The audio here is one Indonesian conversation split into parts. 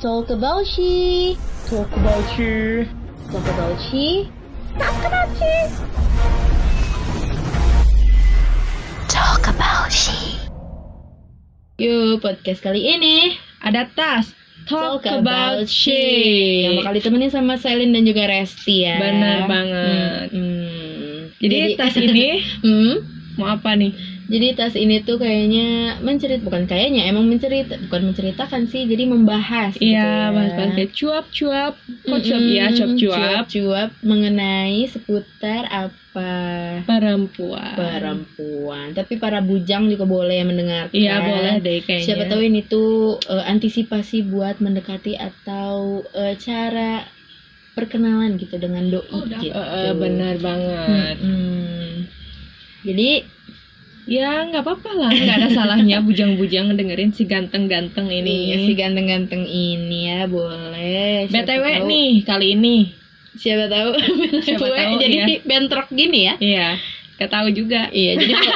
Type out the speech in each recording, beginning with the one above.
Talk about she. Talk about you. Talk about she. Talk about you. Talk about she. Yuk, podcast kali ini Ada tas. Talk, Talk about, she. she. Yang bakal ditemenin sama Selin dan juga Resti ya. Bener banget. Hmm, hmm. Jadi, tas ini hmm? mau apa nih? Jadi tas ini tuh kayaknya mencerit bukan kayaknya emang mencerita bukan menceritakan sih jadi membahas gitu ya. Iya, bahas-bahas kayak cuap-cuap. Kok cuap ya? Cuap-cuap. cuap mengenai seputar apa Perempuan. perempuan tapi para bujang juga boleh mendengarkan Iya, boleh deh kayaknya. siapa tahu ini tuh eh, antisipasi buat mendekati atau eh, cara perkenalan gitu dengan doi Oh, gitu eh, bener banget. Mm-mm. jadi Ya nggak apa-apa lah, nggak ada salahnya bujang-bujang dengerin si ganteng-ganteng ini. Iya, si ganteng-ganteng ini ya boleh. BTW tahu- nih kali ini, Siapa tahu. Siapa BTW, tahu, jadi ya. bentrok gini ya. iya, gak tahu juga. Iya, jadi mau,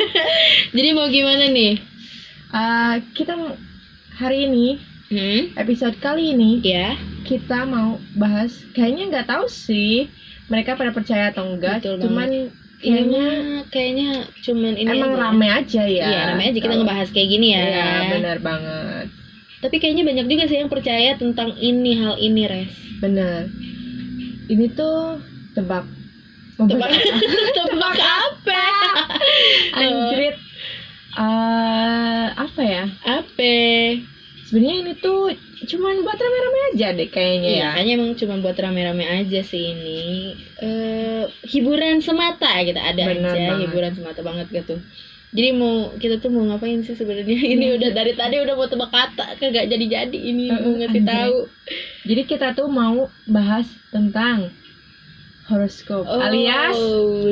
jadi mau gimana nih? Eh, kita hari ini Hmm? episode kali ini Ya, kita mau bahas kayaknya nggak tahu sih mereka pada percaya atau enggak, Betul cuman kayaknya kayaknya kayaknya cuman ini emang aja. rame aja ya. Iya, rame aja kita ngebahas kayak gini ya. Iya, benar banget. Tapi kayaknya banyak juga sih yang percaya tentang ini hal ini, Res. Bener. Ini tuh tebak. Tebak, tebak apa? Anjrit. Eh, apa ya? Apa? Sebenarnya ini tuh cuman buat rame-rame aja deh kayaknya Iya, ya. kayaknya emang cuma buat rame-rame aja sih ini. Eh hiburan semata gitu ada Benar aja banget. hiburan semata banget gitu. Jadi mau kita tuh mau ngapain sih sebenarnya? Ini Iya. udah dari tadi udah mau tebak kata, kagak jadi-jadi ini Eh, mau ngasih tahu. Jadi kita tuh mau bahas tentang horoskop Oh, alias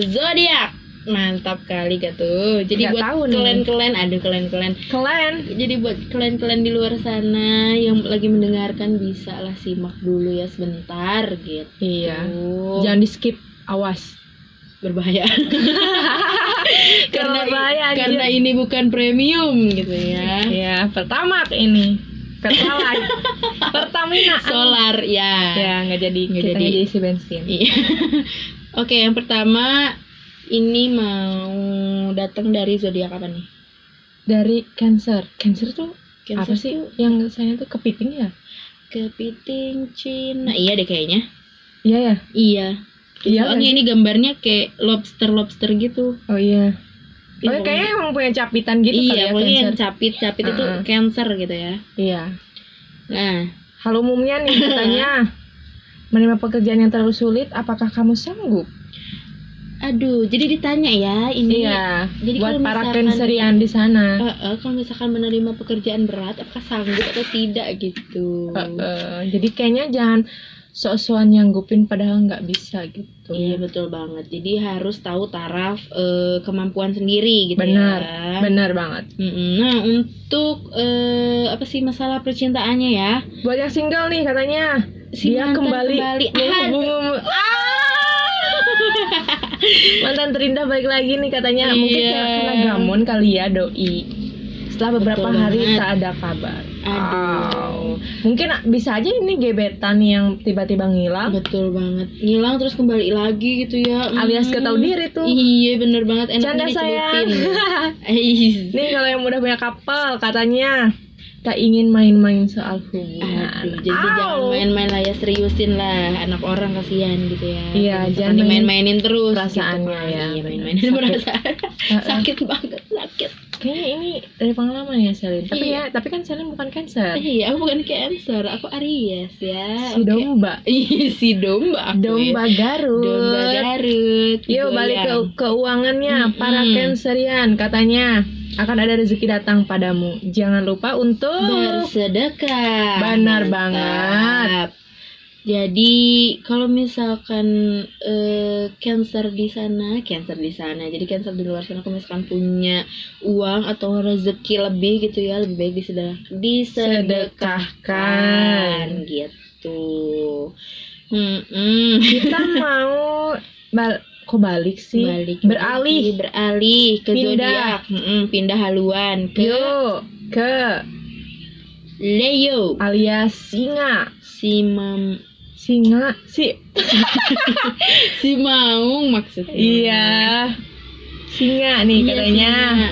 zodiak. Mantap kali gak tuh. Jadi Nggak buat kalian-kalian, aduh kalian-kalian klan. jadi buat kalian-kalian di luar sana yang lagi mendengarkan bisa lah simak dulu ya sebentar gitu. Iya. Jangan di skip, awas. berbahaya karena anjir. karena ini bukan premium gitu ya Ya, pertama ini. Pertalite. Pertamina. solar ya Ya, nggak jadi Nggak jadi. jadi isi bensin. Iya. oke yang pertama ini mau datang dari zodiak apa nih Dari Cancer. Cancer tuh Cancer apa sih? tuh Yang saya tuh kepiting ya? kepiting Cina iya deh kayaknya Iya ya. iya Iya, soalnya ini gambarnya kayak lobster lobster gitu Oh iya. Iya, Oh, kayaknya emang punya capitan gitu kali iya ya pokoknya yang capit capit itu Heeh. cancer gitu ya Iya. nah Hal umumnya nih katanya menerima pekerjaan yang terlalu sulit, apakah kamu sanggup? Aduh jadi ditanya ya ini Iya. jadi buat para cancerian di sana. Eh, eh, kalau misalkan menerima pekerjaan berat, apakah sanggup atau tidak gitu? Eh, eh, jadi kayaknya jangan sok-sokan nyanggupin padahal nggak bisa gitu. Iya betul banget. Jadi harus tahu taraf eh, kemampuan sendiri gitu Benar, ya. benar banget. Mm-mm. Nah untuk eh, apa sih masalah percintaannya ya? Buat yang single nih katanya Si dia kembali, kembali. menghubung- mantan terindah balik lagi nih katanya mungkin Iya. karena karena gamon kali ya doi setelah beberapa Betul hari banget. tak ada kabar Aduh. mungkin bisa aja ini gebetan yang tiba-tiba ngilang Betul banget. Ngilang terus kembali lagi gitu ya. Alias gak tahu diri tuh Iya bener banget. Enaknya canda sayang dicelupin. Eh, nih kalau yang udah punya couple katanya tak ingin main-main soal hubungan Aduh, jadi jangan Au. main-main lah ya seriusin lah anak orang kasihan gitu ya. Iya, jangan misalkan main- dimain-mainin terus. perasaannya gitu. ya, Iya, main-mainin perasaan. Sakit banget, sakit. Kayaknya ini dari pengalaman ya Selin tapi Iya. ya tapi kan Selin bukan cancer Iya, aku bukan cancer, aku Aries ya. si Oke. domba Iya, si domba aku. domba ya. Garut Domba Garut. Yuk balik ke goyang. keuangannya Mm-mm. para cancerian katanya akan ada rezeki datang padamu. Jangan lupa untuk bersedekah. Benar Mantap. banget. Jadi kalau misalkan eh, cancer di sana, cancer di sana. Jadi cancer di luar sana kalau misalkan punya uang atau rezeki lebih gitu ya, lebih baik disedekah, disedekahkan gitu. Hmm, kita mau bal kok balik sih? balik Beralih. lagi, beralih ke Pindah. zodiak, pindah haluan ke Yuk ke Leo alias singa. si mam Singa si si maung maksudnya iya. Singa nih Iya, katanya. singa.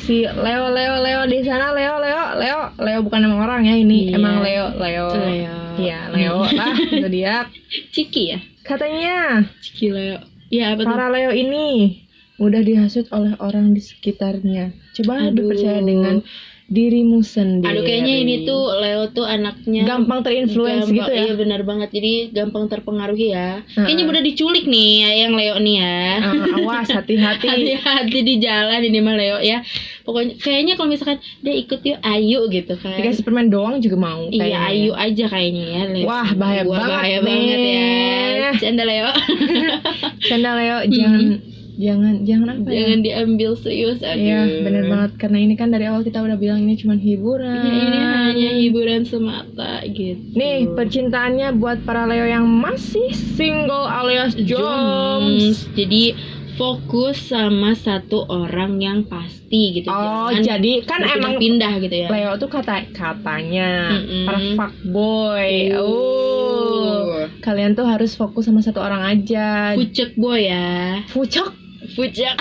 Si Leo Leo Leo di sana Leo Leo Leo Leo bukan nama orang ya ini Iya. emang Leo Leo. Leo. Iya Leo lah zodiak. Ciki ya Katanya Ciki Leo ya apa tuh para Leo ini mudah dihasut oleh orang di sekitarnya. Coba Aduh. percaya dengan dirimu sendiri. Aduh kayaknya ini tuh Leo tuh anaknya gampang terinfluence gampang- gitu ya. Iya benar banget. Jadi gampang terpengaruhi ya. Heeh. Kayaknya udah diculik nih ya, yang Leo nih ya. Ah, awas hati-hati. Hati-hati di jalan ini mah Leo ya. Pokoknya kayaknya kalau misalkan dia ikut yuk ayo gitu kan. Dikasih permen doang juga mau. Iya kayaknya. ayo aja kayaknya ya Leo. Wah, bahaya Wah, banget bahaya nih. banget ya. Canda Leo. Canda Leo jangan jangan jangan apa ya? Jangan diambil serius aduh. Iya, bener banget. Karena ini kan dari awal kita udah bilang ini cuma hiburan. Ya, ini hanya hiburan semata gitu. Nih, percintaannya buat para Leo yang masih single alias joms. Jadi fokus sama satu orang yang pasti gitu. Oh, Jangan jadi kan emang pindah gitu ya. Leo tuh kata katanya Mm-mm. para fuckboy. Oh. Oh. Kalian tuh harus fokus sama satu orang aja. Pucek boy ya. Fucok. Pucek.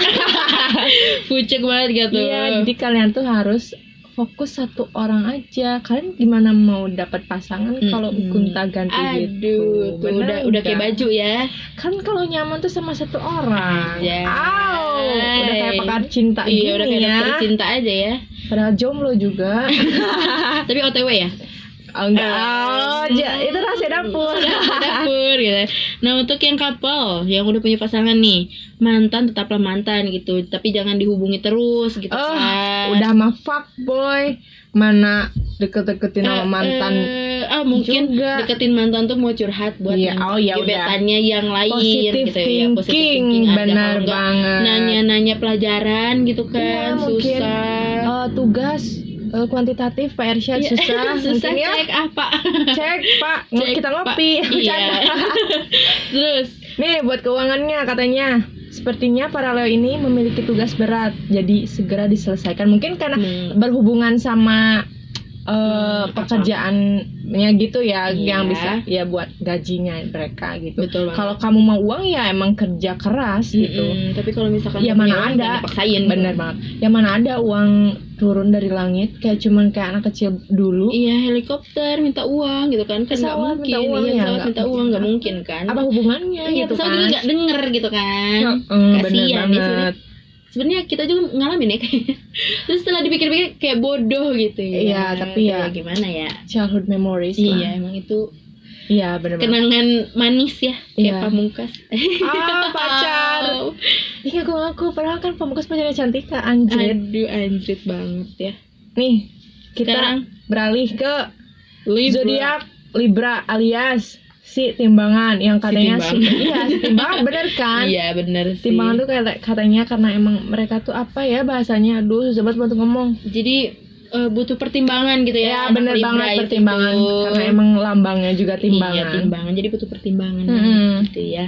Pucek banget gitu. Iya, jadi kalian tuh harus fokus satu orang aja. Kalian gimana mau dapat pasangan kalau Mm-mm. gonta ganti Aduh, gitu? tuh udah udah kayak baju ya. Kan kalau nyaman tuh sama satu orang. Anjay. Au, udah kayak pakar cinta Iya, udah gini kayak ya. cinta aja ya. Padahal jomblo juga. Tapi OTW ya. Oh, enggak. Ah. Oh, ja- itu rahasia dapur. dapur gitu. Nah untuk yang couple yang udah punya pasangan nih mantan tetaplah mantan gitu tapi jangan dihubungi terus gitu Oh, kan. udah mah fuckboy. Mana deket-deketin sama Eh, mantan. eh, ah mungkin juga. deketin mantan tuh mau curhat buat yang oh, ya udah. gebetannya yang lain Positive gitu ya positive thinking, thinking aja. benar banget. nanya-nanya pelajaran gitu Iya, kan mungkin, susah Eh, tugas eh, kuantitatif Pak Ersyad Iya, susah. susah ya. cek apa Cek Pak, Cek, kita ngopi. iya. Terus? Nih buat keuangannya katanya. Sepertinya para Leo ini memiliki tugas berat. Jadi segera diselesaikan. Mungkin karena Hmm. berhubungan sama Hmm, apa? pekerjaannya gitu ya Iya. Yang bisa ya buat gajinya mereka gitu. Kalau kamu mau uang ya emang kerja keras gitu. Mm-mm, tapi kalau misalkan Ya, mana ada. dipaksain. Bener banget. Ya mana ada uang turun dari langit Kayak cuman kayak anak kecil dulu. Iya helikopter minta uang gitu kan. Kan nggak mungkin minta uang iya, ya, pesawat minta uang nggak mungkin kan. Apa hubungannya iya gitu pesawat kan? juga nggak denger gitu kan. Kasian nih banget. Sebenarnya. kita juga ngalamin ya kayaknya. Terus setelah dipikir-pikir kayak bodoh gitu ya Iya, tapi ya- Kayak gimana ya? Childhood memories iya lah. emang itu Iya banget. Kenangan manis ya kayak Iya. pamungkas. Ah pacar. Ih aku ngaku Padahal kan pamungkas pacarnya Cantika Anjir aduh anjrit banget ya. Nih Kita sekarang? beralih ke Libra. Zodiak Libra alias Si timbangan Yang katanya Si si timbangan. Iya si timbangan bener kan? Iya bener sih. Timbangan tuh kayak katanya karena emang mereka tuh apa ya bahasanya? Aduh susah banget buat ngomong. Jadi eh, butuh pertimbangan gitu ya Ya bener banget pertimbangan. Karena emang lambangnya juga timbangan Iya, timbangan. Jadi butuh pertimbangan Mm-mm. gitu ya.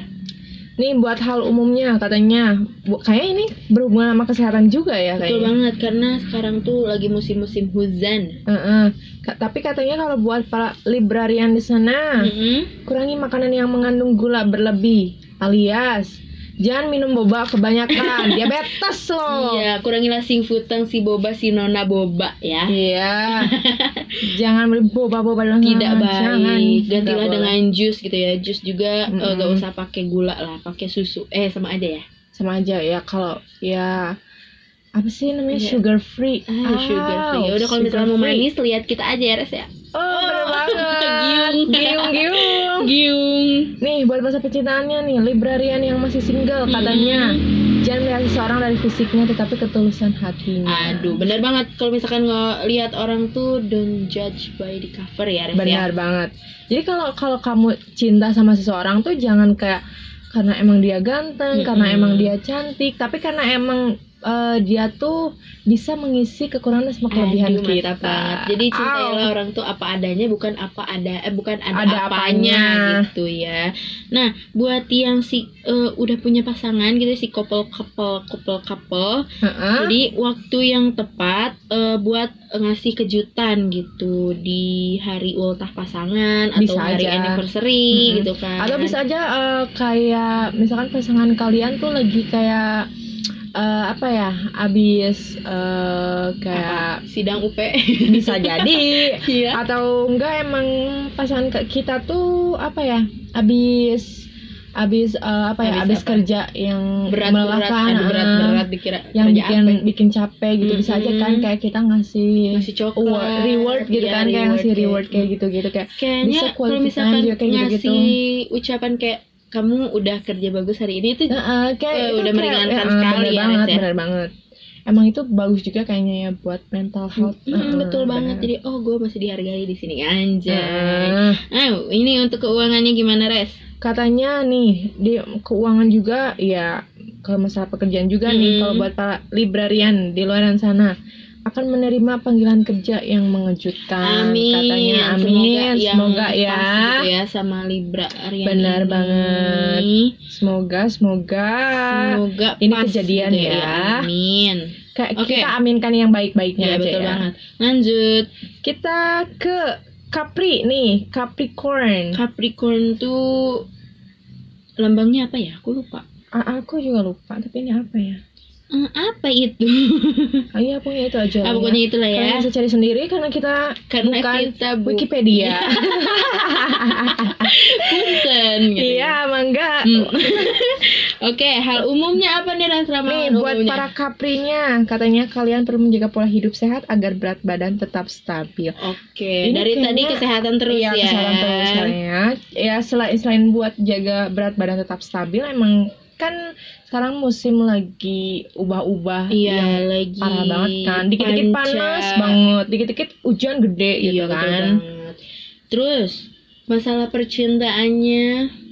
Nih buat hal umumnya katanya Kayak ini berhubungan sama kesehatan juga ya Betul kayaknya banget karena sekarang tuh lagi musim-musim hujan. Heeh. Ka- tapi katanya kalau buat para librarian di sana Mm-mm. kurangi makanan yang mengandung gula berlebih alias jangan minum boba kebanyakan diabetes loh Iya, kurangilah sing futang si boba si nona boba ya. Iya. jangan beli boba-boba dalam Tidak jangan. baik. Tidak Gantilah boleh. dengan jus gitu ya. Jus juga eh, Mm-mm. gak usah pakai gula lah, pakai susu. Eh sama aja ya. sama aja ya kalau ya apa sih namanya Iya. sugar free Ah, sugar free. Ya udah kalau misalnya mau manis lihat kita aja ya Res ya. oh bener banget Giung. giung giung Giung. nih buat masa percintaannya nih librarian yang masih single katanya jangan melihat seseorang dari fisiknya tetapi ketulusan hatinya Aduh, bener banget. Kalau misalkan ngelihat orang tuh don't judge by the cover ya, Res ya. benar banget jadi kalau kalau kamu cinta sama seseorang tuh jangan kayak karena emang dia ganteng Mm-mm. karena emang dia cantik tapi karena emang eh, dia tuh bisa mengisi kekurangan sama kelebihan Aduh, kita. banget. Jadi cintailah orang tuh apa adanya bukan apa ada eh, bukan ada, Ada apanya, apanya. gitu ya. Nah, buat yang si eh, udah punya pasangan gitu si couple couple couple couple Heeh. Jadi waktu yang tepat eh, buat ngasih kejutan gitu di hari ultah pasangan atau Bisa hari aja. anniversary Mm-mm. gitu kan. Atau bisa aja eh, kayak misalkan pasangan kalian tuh lagi kayak eh, apa ya, abis eh, kayak Apa? sidang UP. bisa jadi Iya. atau enggak emang pasangan ke- kita tuh apa ya, abis abis eh, apa ya, Abis abis apa? kerja yang Berat-berat, melelahkan, aduh, eh, berat-berat dikira yang bikin apa? bikin capek gitu bisa aja kan kayak kita ngasih ngasih coklat, award, reward gitu ya, kan kayak ngasih reward kayak gitu gitu kayak Kayaknya Bisa kalau misalkan juga kayak ngasih ucapan kayak kamu udah kerja bagus hari ini itu Heeh, kayak Eh, itu udah kayak- meringankan heeh, sekali bener ya, banget ya. bener banget emang itu bagus juga kayaknya ya buat mental health Mm, Heeh, betul banget. bener. Jadi oh gue masih dihargai di sini anjay. Heeh. Nah, ini untuk keuangannya gimana, Res? katanya nih di keuangan juga ya ke masalah pekerjaan juga nih Hmm. kalau buat para librarian di luar sana akan menerima panggilan kerja yang mengejutkan Amin. katanya amin Semoga, semoga ya gitu ya sama Libra Arian Benar ini. banget. semoga semoga Semoga Ini pas kejadian gitu ya. Amin. kayak Oke. kita aminkan yang baik-baiknya Ya, aja betul ya banget. Lanjut. kita ke Capri nih Capricorn Capricorn tuh lambangnya apa ya? Aku lupa. Ah, aku juga lupa tapi ini apa ya Eh, apa itu? ah, iya pokoknya itu aja ah, pokoknya itulah ya. ya. Kalian bisa cari sendiri karena kita Karena bukan kita bu- Wikipedia Punten gitu. iya mangga Hmm. Oke, hal umumnya apa nih Ras Nih buat umumnya? para kaprinya, katanya kalian perlu menjaga pola hidup sehat agar berat badan tetap stabil. Oke, Ini dari tadi kayaknya- kesehatan terus Iya, ya. kesehatan terus kayaknya. Ya selain selain buat jaga berat badan tetap stabil, emang kan sekarang musim lagi ubah-ubah Iya, yang lagi parah banget kan. Dikit-dikit panas banget, dikit-dikit hujan gede Iya, gitu kan. banget. Terus masalah percintaannya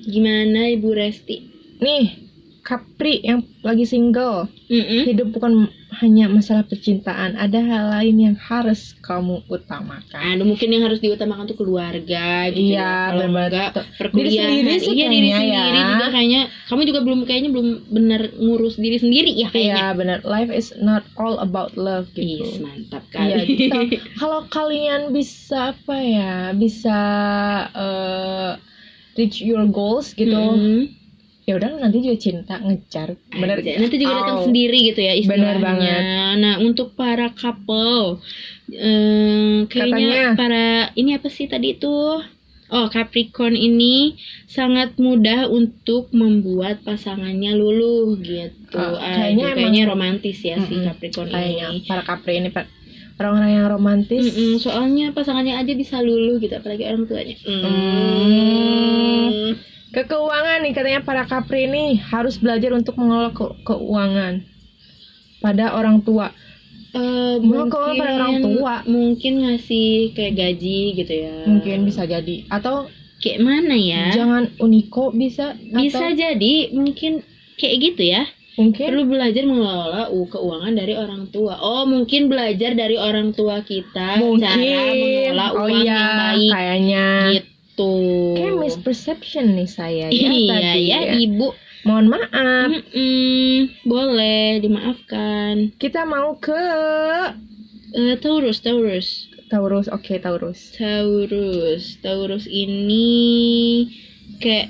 gimana Ibu Resti? Nih, Capri yang lagi single, Mm-mm. hidup bukan hanya masalah percintaan, ada hal lain yang harus kamu utamakan. Aduh, mungkin yang harus diutamakan tuh keluarga gitu Iya, ya. Kalau enggak Diri perkuliahan. sendiri sih iya, diri sendiri ya. juga kayaknya. Kamu juga belum kayaknya belum benar ngurus diri sendiri ya kayaknya. Iya benar, life is not all about love gitu. Ih, mantap Iya, kali. gitu. Kalau kalian bisa apa ya, bisa eh, reach your goals gitu, Mm-mm. Ya udah nanti juga cinta ngejar. Bener. Aja. Nanti juga datang sendiri gitu ya istilahnya. Bener banget. Nah untuk para couple, eh, Katanya. kayaknya para ini apa sih tadi itu? Oh Capricorn ini sangat mudah untuk membuat pasangannya luluh gitu. Oh, Aduh, kayaknya kayaknya, emang- romantis ya si Mm-mm, Capricorn Kayaknya ini. para Capri ini orang-orang yang romantis. Mm-mm, soalnya pasangannya aja bisa luluh gitu, apalagi orang tuanya. Hmm. Ke keuangan nih katanya para Capri ini harus belajar untuk mengelola ke- keuangan pada orang tua. Eh, Mengelola keuangan pada orang tua. mungkin ngasih kayak gaji gitu ya. Mungkin bisa jadi atau kayak mana ya? jangan Uniko bisa Bisa atau jadi mungkin kayak gitu ya. mungkin Perlu belajar mengelola uh, keuangan dari orang tua. Oh, mungkin belajar dari orang tua kita cara mungkin mengelola oh uang iya yang baik kayaknya gitu. Kayak misperception nih saya ya iya tadi ya, Ibu. mohon maaf Mm-mm, boleh dimaafkan. kita mau ke Eh, Taurus, Taurus. Taurus oke Taurus Taurus. Taurus ini kayak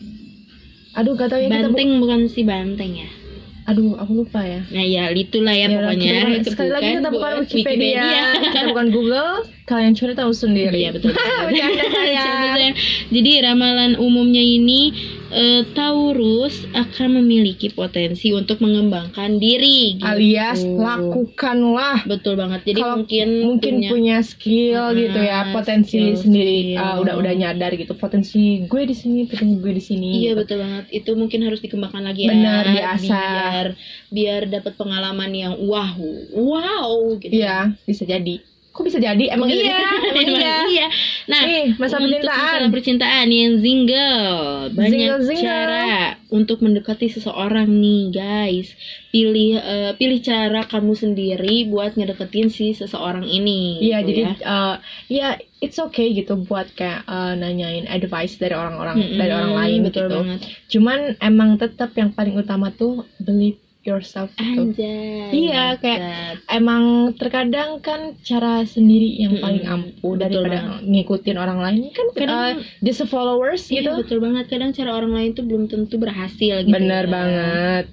aduh gak tahu ya kita bu- banteng bukan si banteng ya. Aduh aku lupa ya Nah ya itulah ya Yaudah, pokoknya. kita bukan- Itu sekali lagi kita bukan buat Wikipedia, kita bukan Google kalian cari tahu sendiri Iya betul. Sayang. Jadi ramalan umumnya ini eh, Taurus akan memiliki potensi untuk mengembangkan diri. Gitu. alias lakukanlah Betul banget. Jadi Kalau mungkin mungkin punya, skill Ah, gitu ya potensi skill, sendiri skill. ah, udah udah nyadar gitu potensi gue di sini potensi gue di sini Iya gitu. betul banget. Itu mungkin harus dikembangkan lagi ya. Benar, diasah. Biar biar dapat pengalaman yang wow, wow gitu. Iya, bisa jadi. Kok bisa jadi? Emang iya, iya, emang iya. iya. Nah, Nih, masa untuk percintaan. masalah percintaan yang single banyak Single, single. cara untuk mendekati seseorang nih guys pilih eh, pilih cara kamu sendiri buat ngedeketin si seseorang ini Iya, gitu jadi ya. uh, ya it's okay gitu buat kayak uh, nanyain advice dari orang-orang Mm-mm, dari orang lain betul gitu. banget Cuman emang tetap yang paling utama tuh believe yourself gitu. Anjay Iya, kayak mantap. Emang terkadang kan cara sendiri yang paling Mm-mm, ampuh betul daripada ngikutin orang lain kan Kadang- uh, just a followers Iya, gitu. betul banget kadang cara orang lain tuh belum tentu berhasil gitu Bener ya. banget.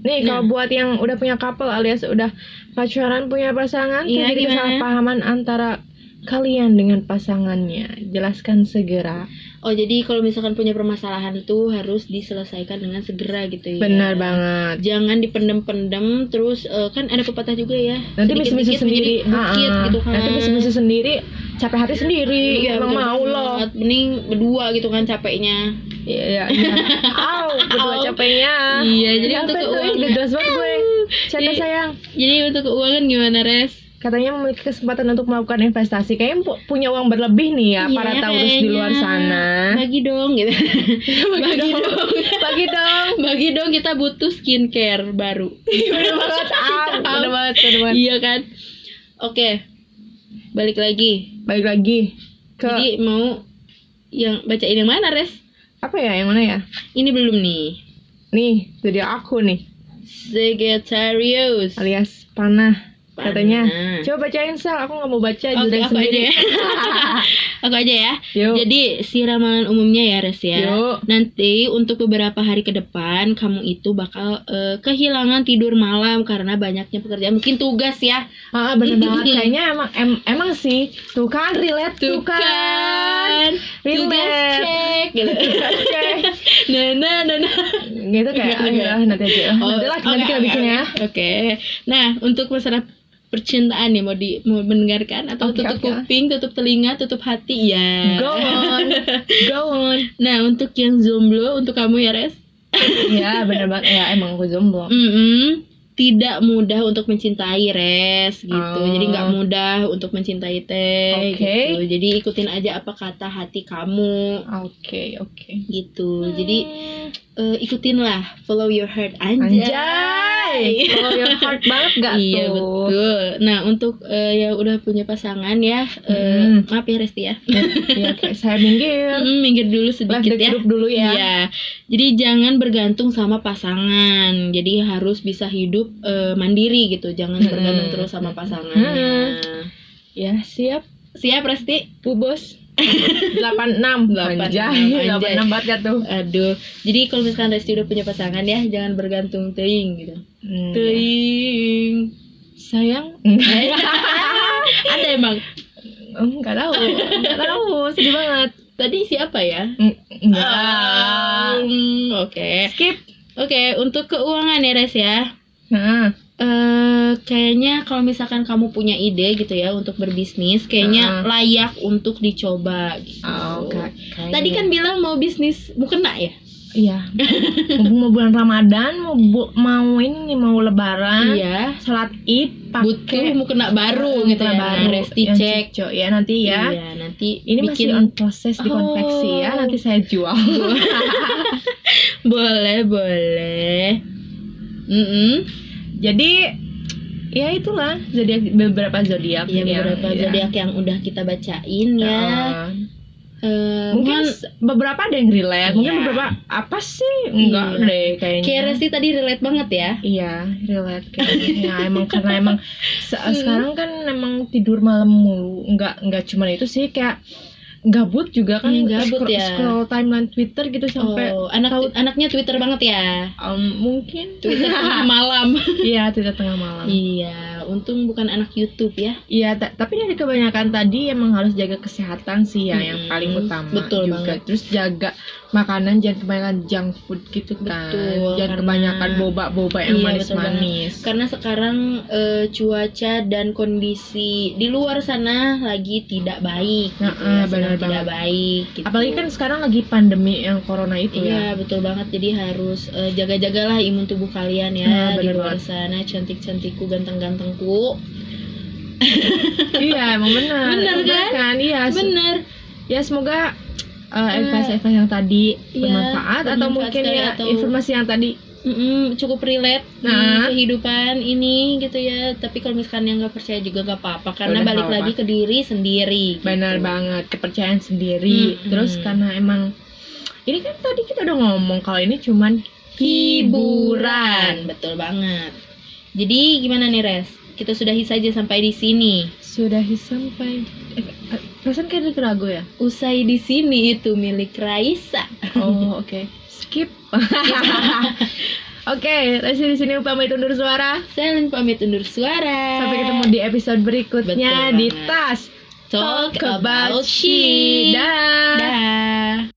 Nih Nah. kalau buat yang udah punya couple alias udah pacaran punya pasangan Iya, terjadi kesalahpahaman antara kalian dengan pasangannya. Jelaskan segera. Oh jadi kalau misalkan punya permasalahan itu harus diselesaikan dengan segera gitu ya. Benar banget. Jangan dipendem-pendem terus eh, kan ada pepatah juga ya. Nanti misi-misi sendiri, bukit Ah, ah. gitu kan. Nanti misi-misi sendiri, capek hati sendiri. Iya, Emang mau loh. Mending berdua gitu kan capeknya. Iya, iya. Au, berdua capeknya. Iya, jadi untuk tuh, keuangan. Jelas banget gue. Canda sayang. Jadi untuk keuangan gimana res? Katanya memiliki kesempatan untuk melakukan investasi. Kayaknya pu- punya uang berlebih nih ya Iya, para Taurus di luar kayaknya. sana. Bagi dong gitu. Bagi dong. Bagi dong. Bagi dong kita butuh skincare baru. Bener banget. Au, bener banget, bener banget. Iya kan? Oke. Balik lagi. Balik lagi ke Jadi mau yang bacain yang mana, Res? apa ya? Yang mana ya? Ini belum nih. Nih, jadi aku nih, Sagittarius. alias panah. Katanya, coba bacain sel. Aku nggak mau baca Oke, judul aku aja sendiri. ya. aku aja ya. Yuk. Jadi si ramalan umumnya ya, Res ya. Yuk. Nanti untuk beberapa hari ke depan kamu itu bakal eh, kehilangan tidur malam karena banyaknya pekerjaan, mungkin tugas ya. Ah, bener banget. Kayaknya emang em- emang sih. Tuh kan relate tuh, kan. Tugas Relate. cek gitu. Nah, nah, nah, nah. Gitu kayak nanti aja. Oh, nanti lah nanti kita bikin ya. Oke. Nah, untuk masalah percintaan nih mau di mau mendengarkan atau Oke, tutup oke. kuping, tutup telinga, tutup hati ya. Go on. Go on. Nah, untuk yang jomblo untuk kamu ya, Res. Iya, bener banget. Ya, emang aku jomblo. Mm-mm. Tidak mudah untuk mencintai res gitu Oh. jadi nggak mudah untuk mencintai teh Oke. gitu jadi ikutin aja apa kata hati kamu Oke, oke. gitu jadi eh, ikutin lah follow your heart anjay, Anjay. Follow your heart banget gak iya tuh? betul nah untuk eh, yang udah punya pasangan ya eh, Hmm. maaf ya Resti ya Iya, kayak saya minggir. Mm, minggir dulu sedikit ya dulu ya. Iya. Jadi jangan bergantung sama pasangan. Jadi harus bisa hidup eh, mandiri gitu. Jangan Hmm. bergantung terus sama pasangannya. Ya, siap. Siap Resti? Bu bos. 86 86, Anjay, anjay. 86 banget gak tuh? Aduh. Jadi kalau misalkan Resti udah punya pasangan ya, jangan bergantung teing gitu. Hmm. Teing. Sayang? Ada emang. Enggak tahu. Enggak tahu, sedih banget. Tadi siapa ya? Mm, Enggak. Um, Oke. Skip. Oke, untuk keuangan ya Res ya. Eh kayaknya kalau misalkan kamu punya ide gitu ya untuk berbisnis, kayaknya Heeh. layak untuk dicoba. Gitu. oh, oke. Tadi kan bilang mau bisnis mukena ya? Iya. Mau bulan Ramadan, mau bu- mau ini mau lebaran. Iya. Salat Id Butuh pakai mukena baru gitu ya. baru. Resti yang cek. cicok ya nanti ya. Iya, nanti Ini bikin masih on proses di konveksi ya, Oh. nanti saya jual. boleh, boleh. Mm-mm. Jadi ya itulah zodiak beberapa zodiak Iya yang- beberapa ya. zodiak yang udah kita bacain ya. Uh, Eh, mungkin beberapa ada yang relate, mungkin Iya. beberapa apa sih? Enggak Iya. deh kayaknya. kayak Resti tadi relate banget ya. Iya, relate kayaknya. ya emang karena emang se- sekarang kan emang tidur malam mulu. Enggak enggak cuma itu sih kayak gabut juga kan Hmm, gabut scroll, ya. scroll timeline Twitter gitu sampai oh, anak tahu- anaknya Twitter banget ya. um, mungkin Twitter tengah malam. iya Twitter tengah malam. iya, untung bukan anak YouTube ya. Iya, ta- tapi dari kebanyakan tadi emang harus jaga kesehatan sih ya yang Mm-mm. paling utama Betul juga. banget. Terus jaga makanan jangan kebanyakan junk food gitu kan. Betul, jangan karena- kebanyakan boba-boba yang Iya, manis-manis. Karena sekarang eh, cuaca dan kondisi di luar sana lagi tidak baik. gitu Nah, eh, sedang benar tidak banget. baik. Gitu. Apalagi kan sekarang lagi pandemi yang corona itu Iya ya. betul banget jadi harus eh, jaga-jagalah imun tubuh kalian ya Nah, di luar banget. sana cantik-cantikku ganteng-gantengku iya, emang benar. Bener kan? Iya, se- bener ya semoga uh, advice-advice yang tadi Iya, bermanfaat atau mungkin ya atau- informasi yang tadi Mm-mm, cukup relate Nah. di kehidupan ini gitu ya tapi kalau misalkan yang nggak percaya juga gak apa-apa karena Udah, balik nggak lagi ke diri sendiri gitu. benar banget kepercayaan sendiri Mm-mm. terus karena emang ini kan tadi kita udah ngomong kalau ini cuman hiburan betul banget jadi gimana nih res kita sudahi saja sampai di sini. Sudah sampai eh, eh, perasaan kayak ada lagu ya? Usai di sini itu milik Raisa. Oh oke. Skip. Oke, Resi di sini pamit undur suara. Selen pamit undur suara. Sampai ketemu di episode berikutnya Betul di banget. Tas Talk about she. Dah. Dah